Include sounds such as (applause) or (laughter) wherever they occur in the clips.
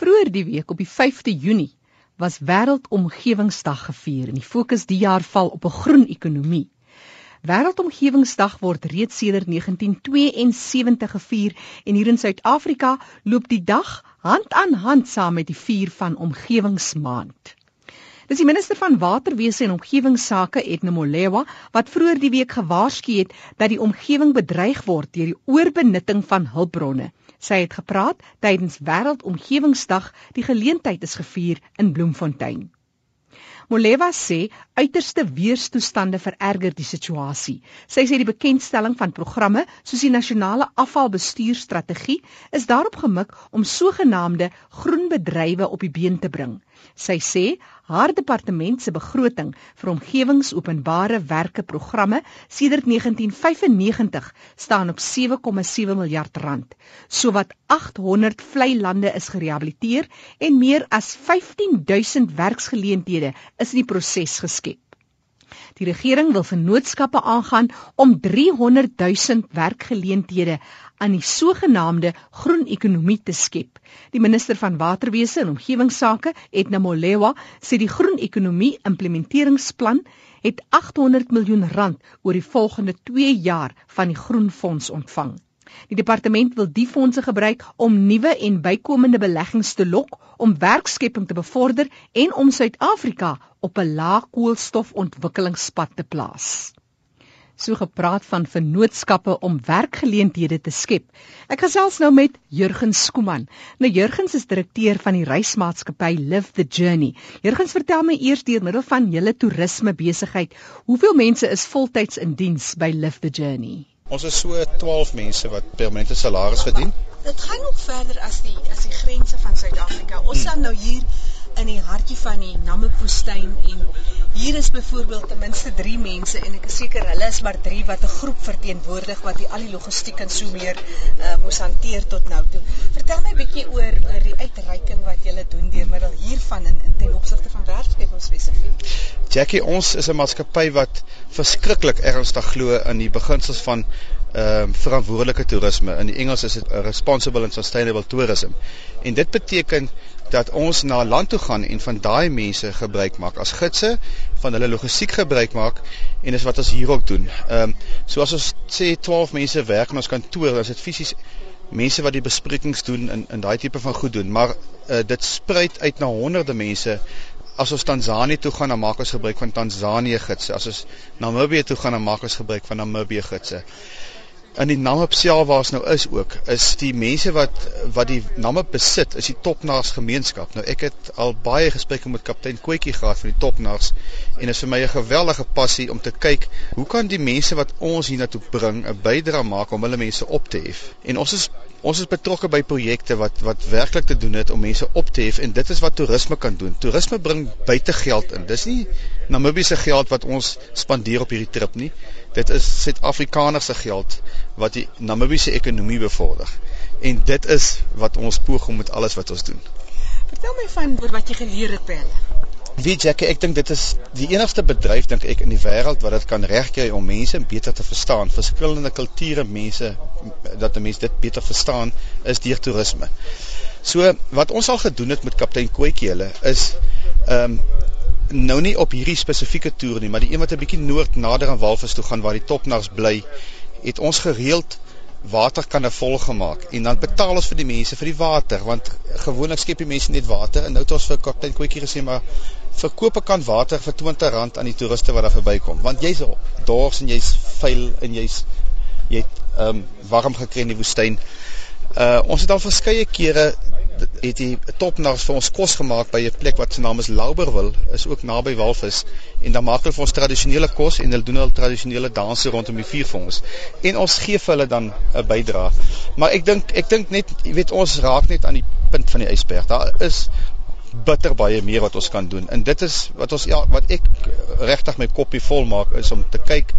Vroeger die week op die 5de Junie was Wêreldomgewingsdag gevier en die fokus die jaar val op 'n groen ekonomie. Wêreldomgewingsdag word reeds sedert 1972 gevier en hier in Suid-Afrika loop die dag hand aan hand saam met die vier van Omgewingsmaand. Dis die minister van Waterwese en Omgewingsake, Edna Molewa, wat vroeër die week gewaarsku het dat die omgewing bedreig word deur die oorbenutting van hulpbronne. Sy het gepraat tydens Wêreldomgewingsdag, die geleentheid is gevier in Bloemfontein. Molewa sê uiterste weerstoestande vererger die situasie. Sy sê die bekendstelling van programme soos die nasionale afvalbestuurstrategie is daarop gemik om sogenaamde groen bedrywe op die been te bring. Sy sê haar departement se begroting vir omgewingsopenbare werke programme sedert 1995 staan op 7,7 miljard rand. Sowat 800 vlei lande is gerehabiliteer en meer as 15000 werksgeleenthede is in die proses geskep. Die regering wil vennootskappe aangaan om 300 000 werkgeleenthede aan die sogenaamde groen ekonomie te skep. Die minister van Waterwese en Omgewingsake, Edna Molewa, sê die groen ekonomie implementeringsplan het 800 miljoen rand oor die volgende 2 jaar van die Groen Fonds ontvang. Die departement wil die fondse gebruik om nuwe en bykomende beleggings te lok, om werkskepping te bevorder en om Suid-Afrika op 'n lae koolstofontwikkelingspad te plaas so gepraat van vennootskappe om werkgeleenthede te skep. Ek gesels nou met Jurgen Skooman. Nou Jurgen is direkteur van die reismaatskappy Live the Journey. Jurgen, vertel my eers deur middel van julle toerisme besigheid, hoeveel mense is voltyds in diens by Live the Journey? Ons is so 12 mense wat permanente salaris verdien. Dit gaan nog verder as die as die grense van Suid-Afrika. Ons hmm. staan nou hier in die hartjie van die Namibwoestyn en hier is byvoorbeeld ten minste 3 mense en ek is seker hulle is maar 3 wat 'n groep verteenwoordig wat die al die logistiek en so meer uh, moes hanteer tot nou toe. Vertel my 'n bietjie oor oor die uitreiking wat julle doen deur middel hiervan in, in ten opsigte van werkskeping spesifiek. Jackie, ons is 'n maatskappy wat verskriklik ernstig glo in die beginsels van ehm um, verantwoordelike toerisme. In die Engels is dit responsible and sustainable tourism. En dit beteken dat ons na land toe gaan en van daai mense gebruik maak as gidse, van hulle logistiek gebruik maak en dis wat ons hier ook doen. Ehm um, so as ons sê 12 mense werk in ons kantoor, dan is dit fisies mense wat die besprekings doen in in daai tipe van goed doen, maar uh, dit spruit uit na honderde mense. As ons Tansanië toe gaan, dan maak ons gebruik van Tansanië gidse. As ons Namibië toe gaan, dan maak ons gebruik van Namibië gidse in die Namib self waar ons nou is ook is die mense wat wat die Namib besit is die topnaars gemeenskap. Nou ek het al baie gesprekke met kaptein Koetjie gehad van die topnaars en is vir my 'n geweldige passie om te kyk hoe kan die mense wat ons hiernatoe bring 'n bydrae maak om hulle mense op te hef. En ons is ons is betrokke by projekte wat wat werklik te doen het om mense op te hef en dit is wat toerisme kan doen. Toerisme bring buitegeld in. Dis nie Namibiese geld wat ons spandeer op hierdie trip nie. Dit is Suid-Afrikaanse geld wat die Namibiese ekonomie bevorder. En dit is wat ons poog om met alles wat ons doen. Vertel my van oor wat jy geleer het by hulle. Wie Jackie, ek dink dit is die enigste bedryf dink ek in die wêreld wat dit kan regkry om mense beter te verstaan, verskillende kulture mense dat 'n mens dit beter verstaan is deur toerisme. So wat ons al gedoen het met kaptein Koetjie hulle is ehm um, nou nie op hierdie spesifieke toer nie, maar die een wat 'n bietjie noord nader aan Walvis toe gaan waar die topnars bly, het ons gereeld water kan vol gemaak en dan betaal ons vir die mense vir die water want gewoonlik skep die mense net water. En nou het ons vir kaptein Koetjie gesê maar verkoop 'n kan water vir R20 aan die toeriste wat daar verbykom. Want jy's dors en jy's vuil en jy's jy het ehm um, warm gekry in die woestyn. Uh ons het al verskeie kere het die topnars vir ons kos gemaak by 'n plek wat se naam is Lauberwil, is ook naby Walvis en dan maak hulle vir ons tradisionele kos en hulle doen hulle tradisionele danse rondom die vuur vir ons. En ons gee vir hulle dan 'n bydrae. Maar ek dink ek dink net, jy weet ons raak net aan die punt van die ysberg. Daar is bitter baie meer wat ons kan doen. En dit is wat ons ja, wat ek regtig my koppie vol maak is om te kyk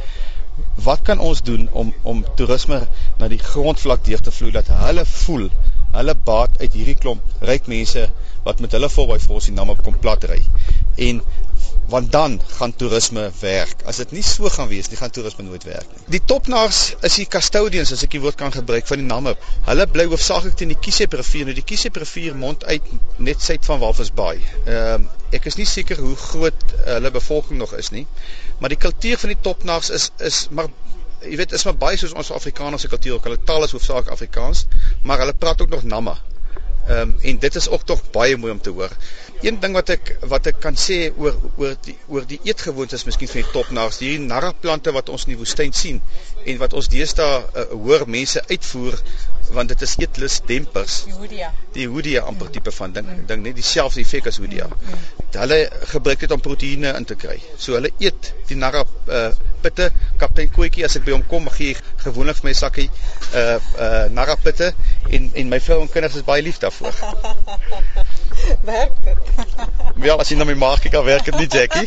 wat kan ons doen om om toerisme na die grondvlak deur te vloei dat hulle voel hulle baat uit hierdie klomp ryk mense wat met hulle volby vir ons die naam op kom plat ry. En want dan gaan toerisme werk. As dit nie so gaan wees nie, gaan toerisme nooit werk nie. Die topnaars is die custodians as ek die woord kan gebruik van die Namib. Hulle bly hoofsaaklik teen die Kiesep rivier. Nou die Kiesep rivier mond uit net suid van Walvis Bay. Ehm uh, ek is nie seker hoe groot uh, hulle bevolking nog is nie, maar die kultuur van die topnaars is is maar jy weet is maar baie soos ons Afrikaners se kultuur. Hulle taal is hoofsaaklik Afrikaans, maar hulle praat ook nog Nama. Ehm um, en dit is ook tog baie mooi om te hoor. Een ding wat ek wat ek kan sê oor oor die oor die eetgewoontes miskien van die topnaars, hierdie narraplante wat ons in die woestyn sien en wat ons deesdae uh, hoor mense uitvoer want dit is eetlus dempers. Die hoedia. Die hoedia amper mm. tipe van ding. Ek dink net dieselfde effek as hoedia. Mm. Mm. Hulle gebruik dit om proteïene in te kry. So hulle eet die narra uh, pitte. Kaptein Kootjie as ek by hom kom, gee hy gewoonlik vir my sakkie uh uh narra pitte en en my vrou en kinders is baie lief daarvoor. (laughs) werk dit? (laughs) Ja, as jy na my maag kyk, dan werk dit nie, Jackie.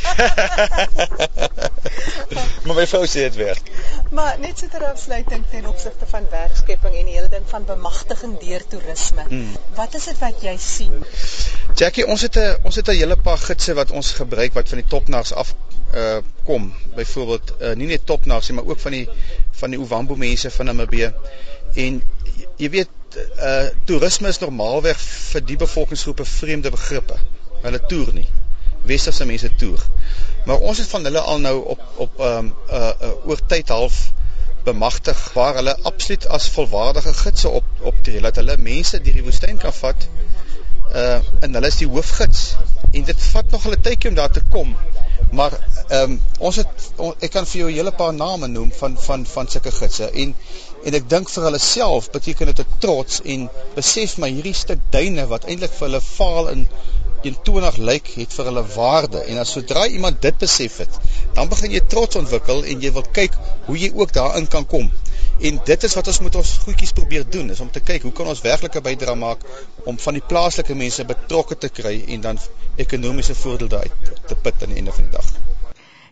(laughs) maar my vrou sê dit werk. Maar net so ter afsluiting ten opsigte van werkskepping en die hele ding van bemagtiging deur toerisme. Hmm. Wat is dit wat jy sien? Jackie, ons het 'n ons het 'n hele paar gidse wat ons gebruik wat van die topnaars af uh kom. Byvoorbeeld uh nie net topnaars nie, maar ook van die van die Ovambo mense van Namibië. En jy weet uh toerisme is normaalweg vir die bevolkingsgroepe vreemde begrippe. Hulle toer nie. Westerse mense toer. Maar ons het van hulle al nou op op um uh, uh oor tyd half bemagtig waar hulle absoluut as volwaardige gidse op optree dat hulle mense deur die woestyn kan vat. Uh en hulle is die hoofgids en dit vat nog 'n tydjie om daar te kom. Maar ehm um, ons het on, ek kan vir jou 'n hele paar name noem van van van sulke gidse en en ek dink vir hulle self beteken dit 'n trots en besef my hierdie stuk duine wat eintlik vir hulle faal in 20 lyk het vir hulle waarde. En as sodra iemand dit besef het dan begin jy trots ontwikkel en jy wil kyk hoe jy ook daarin kan kom. En dit is wat ons moet ons goedjies probeer doen is om te kyk hoe kan ons werklike bydrae maak om van die plaaslike mense betrokke te kry en dan ekonomiese voordeel daaruit te put aan die einde van die dag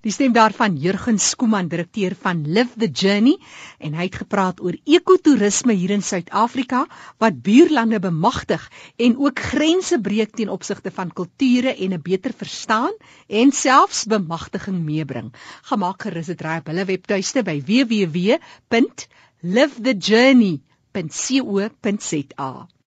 Die stem daarvan Jurgen Skooman, direkteur van Live the Journey, en hy het gepraat oor ekotourisme hier in Suid-Afrika wat buurlande bemagtig en ook grense breek ten opsigte van kulture en 'n beter verstaan en selfs bemagtiging meebring. Gemaak gerus dit raai op hulle webtuiste by www.livethejourney.co.za.